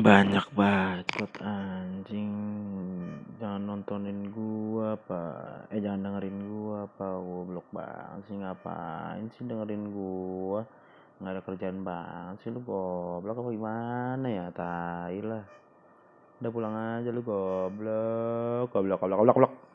banyak bacot anjing. Jangan nontonin gua apa? Eh jangan dengerin gua apa? Blok banget sih ngapain sih dengerin gua? Nggak ada kerjaan banget sih lu goblok apa gimana ya? Tai lah. Udah pulang aja lu goblok. Goblok goblok goblok, goblok.